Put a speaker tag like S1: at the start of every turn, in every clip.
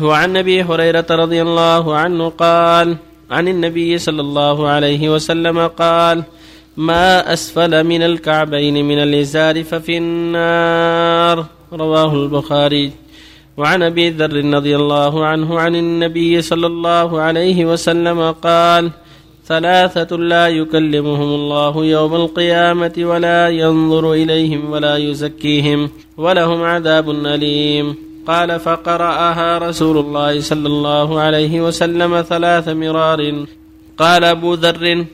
S1: وعن أبي هريرة رضي الله عنه قال عن النبي صلى الله عليه وسلم قال ما أسفل من الكعبين من الإزار ففي النار. رواه البخاري. وعن أبي ذر رضي الله عنه عن النبي صلى الله عليه وسلم قال ثلاثة لا يكلمهم الله يوم القيامة ولا ينظر إليهم ولا يزكيهم ولهم عذاب أليم. قال فقرأها رسول الله صلى الله عليه وسلم ثلاث مرار. قال أبو ذر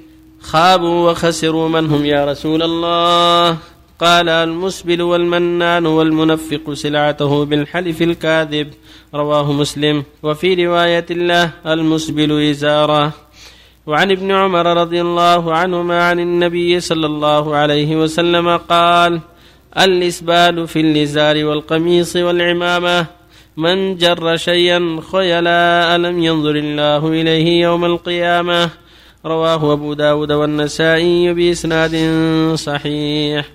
S1: خابوا وخسروا من هم يا رسول الله. قال المسبل والمنان والمنفق سلعته بالحلف الكاذب. رواه مسلم. وفي رواية الله المسبل إزارة. وعن ابن عمر رضي الله عنهما عن النبي صلى الله عليه وسلم قال الإسبال في اللزار والقميص والعمامة. من جر شيئا خيلا لم ينظر الله إليه يوم القيامة. رواه أبو داود والنسائي بإسناد صحيح.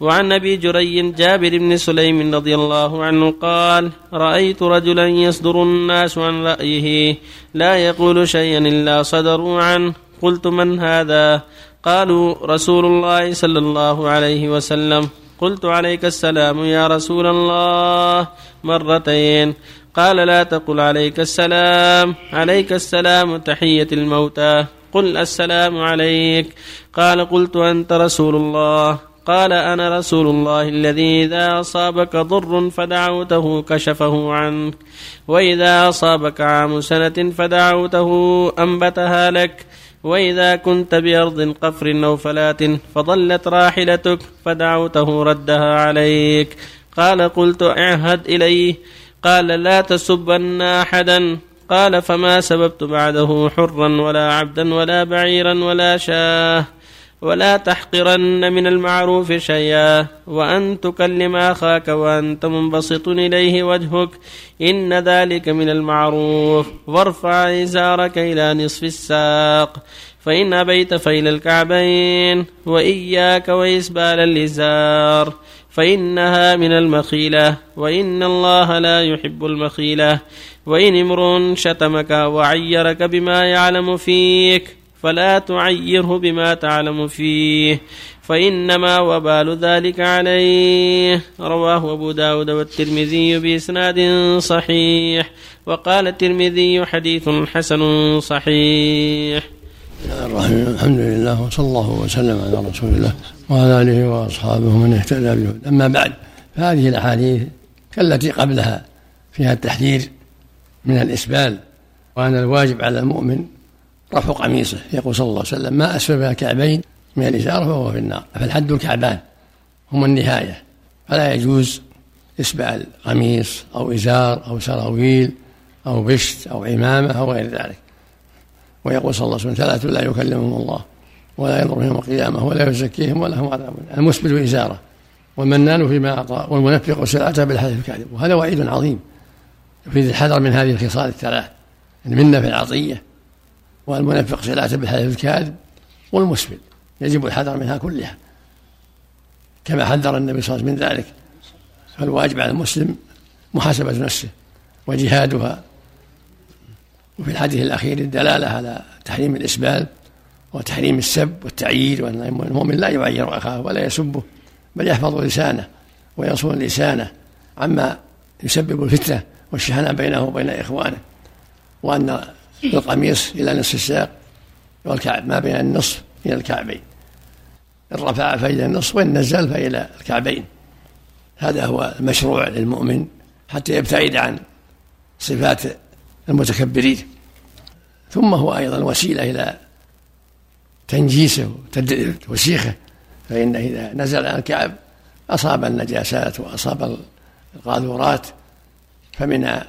S1: وعن أبي جري جابر بن سليم رضي الله عنه قال رأيت رجلا يصدر الناس عن رأيه لا يقول شيئا إلا صدروا عنه. قلت من هذا؟ قالوا رسول الله صلى الله عليه وسلم. قلت عليك السلام يا رسول الله مرتين. قال لا تقل عليك السلام. عليك السلام تحية الموتى. قل السلام عليك. قال قلت أنت رسول الله. قال أنا رسول الله الذي إذا أصابك ضر فدعوته كشفه عنك. وإذا أصابك عام سنة فدعوته أنبتها لك. وإذا كنت بأرض قفر أو فلاه فضلت راحلتك فدعوته ردها عليك. قال قلت اعهد إليه. قال لا تسبن أحدا. قال فما سببت بعده حرا ولا عبدا ولا بعيرا ولا شاه. ولا تحقرن من المعروف شيئا وأن تكلم أخاك وأنت منبسط إليه وجهك إن ذلك من المعروف. وارفع إزارك إلى نصف الساق. فإن أبيت فإلى الكعبين وإياك وإسبال الإزار. فإنها من المخيلة وإن الله لا يحب المخيلة. وإن امرؤ شتمك وعيرك بما يعلم فيك فلا تعيره بما تعلم فيه فإنما وبال ذلك عليه. رواه أبو داود والترمذي بإسناد صحيح وقال الترمذي حديث حسن صحيح.
S2: الحمد لله وصلى الله وسلم على رسول الله وعلى آله وأصحابه من اهتدى به أما بعد فهذه الأحاديث كالتي قبلها فيها التحذير من الإسبال وأن الواجب على المؤمن رفع قميصه. يقول صلى الله عليه وسلم ما أسفل الكعبين من الإزار فهو في النار. فالحد الكعبان هم النهاية. فلا يجوز إسبال قميص أو إزار أو سراويل أو بشت أو عمامة أو غير ذلك. ويقول صلى الله عليه وسلم ثلاثة لا يكلمهم الله ولا ينظر يوم القيامة ولا يزكيهم ولا هم عذاب المسبل إزارة. والمنان فيما أعطى والمنفق سلعته بالحديث الكاذب. وهذا وعيد عظيم يفيد الحذر من هذه الخصال الثلاث. المنة في العطية. والمنفق سلعته بالحديث الكاذب والمسبل يجب الحذر منها كلها. كما حذر النبي صلى الله عليه وسلم من ذلك. فالواجب على المسلم محاسبة نفسه وجهادها. وفي الحديث الأخير الدلالة على تحريم الإسبال وتحريم السب والتعيير وأن المؤمن لا يعير أخاه ولا يسبه بل يحفظ لسانه ويصون لسانه عما يسبب الفتنة والشحناء بينه وبين إخوانه. وأن القميص إلى نصف الساق والكعب ما بين النصف إلى الكعبين. إن رفع فإلى النصف وإن نزل فإلى الكعبين. هذا هو المشروع للمؤمن حتى يبتعد عن صفات المتكبرين. ثم هو أيضا وسيلة إلى تنجيسه وتوسيخه فإنه إذا نزل عن الكعب أصاب النجاسات وأصاب القاذورات فمن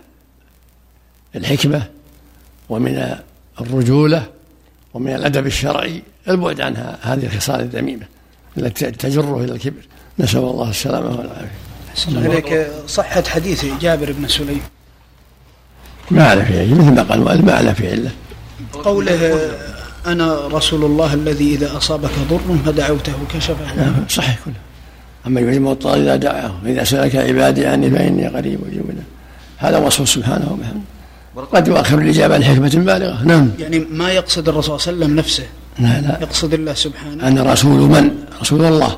S2: الحكمة ومن الرجولة ومن الأدب الشرعي البعد عن هذه الخصال الذميمة التي تجره إلى الكبر. نسأل الله السلامة والعافية.
S3: إليك. صحة حديث جابر بن سليم.
S2: ما على في مثل ما قال ما على في علة
S3: قوله أنا رسول الله الذي إذا أصابك ضر فدعوته كشف
S2: نعم صحيح كله. أما يجب المضطر إذا دعاه إذا سألك عبادي عني فإني قريب أجيب هذا وصفه سبحانه وبحمده. قد يؤخر الإجابة لحكمة بالغة نعم.
S3: يعني ما يقصد الرسول صلى الله عليه وسلم نفسه؟
S2: لا لا.
S3: يقصد الله سبحانه.
S2: أنا رسول من؟ رسول الله.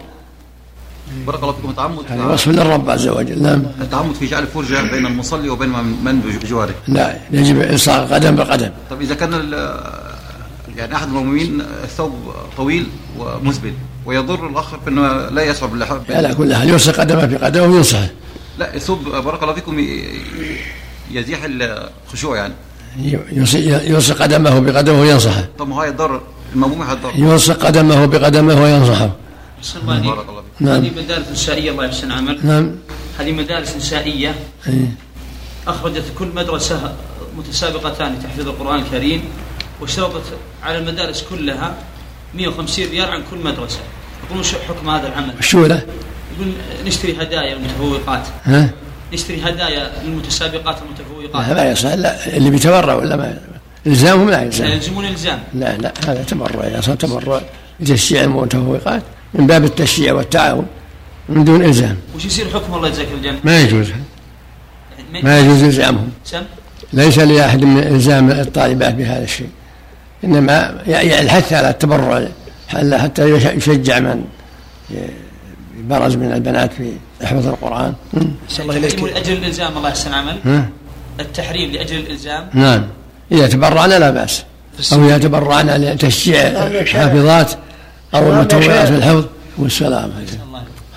S4: بارك الله فيكم. التعمد
S2: هذا وصف للرب عز وجل. نعم.
S4: التعمد في جعل فرجة بين المصلي وبين من بجواره.
S2: لا يجب إلصاق قدم بقدم
S4: طب إذا كان ال- يعني أحد المؤمنين الثوب طويل ومسبل ويضر الآخر بأنه لا يشعر باللحاف
S2: على كل حال يلصق قدمه بقدمه وينصحه
S4: لا الثوب بارك الله فيكم يزيح الخشوع يعني.
S2: يلصق قدمه بقدمه وينصحه.
S4: طب ما هو هيضر المأموم هيضر
S2: يلصق قدمه بقدمه وينصحه.
S5: الله.
S4: بارك الله فيكم
S2: نعم.
S5: هذه مدارس نسائية الله يحسن عمل.
S2: نعم.
S5: هذه مدارس نسائية. أخرجت كل مدرسة متسابقتان لتحفيظ القرآن الكريم واشترطت على المدارس كلها 150 ريال عن كل مدرسة. يقولون شو حكم هذا العمل؟
S2: وشو له؟
S5: يقول نشتري هدايا للمتفوقات
S2: ها؟
S5: نشتري هدايا للمتسابقات
S2: لا
S5: المتفوقات
S2: ما يصح. لا اللي بيتبرع ولا ما إلزامهم لا
S5: يعني
S2: يلزم
S5: يلزمون إلزام.
S2: لا لا هذا تبرع. اذا صار تبرع. لتشجيع المتفوقات من باب التشجيع والتعاون من دون إلزام.
S5: وش يصير حكم الله يجزاك الجنة؟
S2: ما يجوز. ما يجوز إلزامهم.
S5: سم؟
S2: ليس لأحد من إلزام الطالبات بهذا الشيء. إنما ي- الحث على التبرع حتى يش- يشجع من برز من البنات في حفظ القرآن.
S3: صلى الله
S5: التحريم
S3: إليك
S5: لأجل الإلزام الله يحسن عمل؟ التحريم لأجل الإلزام.
S2: نعم. إذا تبرعنا لا بأس. أو إذا تبرعنا لتشجيع الحافظات أو المتوعات في الحفظ. والسلام.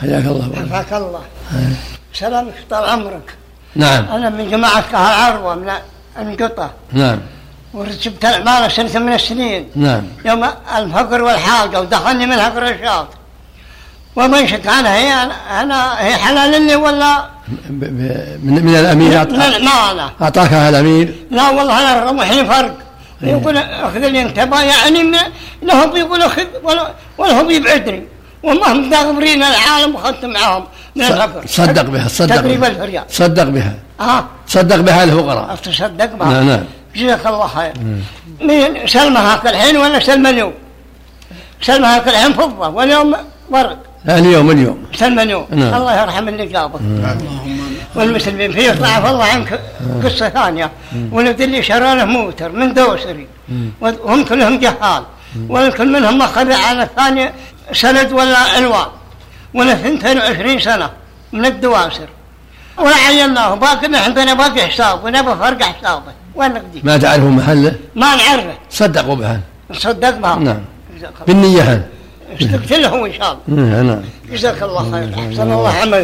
S2: حياك الله.
S6: حفاك الله. سلامك طال عمرك
S2: نعم.
S6: أنا من جماعة كهل عروه من القطه
S2: نعم.
S6: ورتبت العماله سنه من السنين.
S2: نعم.
S6: يوم الفقر والحاجة ودخلني منها قرشات ومن شك عنها هي أنا هي حلال لي ولا؟
S2: ب- ب- من, من الأمير؟ أعط-
S6: المعنى
S2: أعطاكها الأمير؟
S6: لا والله أنا رمحني فرق. يقول أخذ لي أنت يعني من له بيقول أخذ ولا ولا هو بيبعدني وما هم داغبرين العالم واخذت معاهم من الفقر.
S2: صدق بها صدق
S6: تقريبا
S2: بها. صدق بها.
S6: آه.
S2: صدق بها الفقراء.
S6: اتصدق بها.
S2: نعم نعم.
S6: جزاك الله خير. مين؟ سلمى هاك الحين ولا سلمى اليوم؟ سلمى هاك الحين فضة واليوم ورق.
S2: لا، اليوم اليوم.
S6: اليوم
S2: نعم.
S6: الله يرحم اللي جابك والمسلمين فيه ضعف الله عنك قصة ثانية. ولد اللي شرى له موتر من دوسري. وهم كلهم جهال. والكل منهم أخذ على الثاني سند ولا ألوان. ولا 22 سنة من الدواسر. ولا عيناه باقي عندنا باقي حساب ونبى فرق حسابه. وين
S2: ما تعرفوا محله؟
S6: ما نعرفه.
S2: صدقوا بها.
S6: نصدق بها.
S2: نعم.
S6: جزاك الله.
S2: بالنية
S6: استقتله إن شاء الله.
S2: نعم نعم.
S6: جزاك الله خير. أحسن الله عملك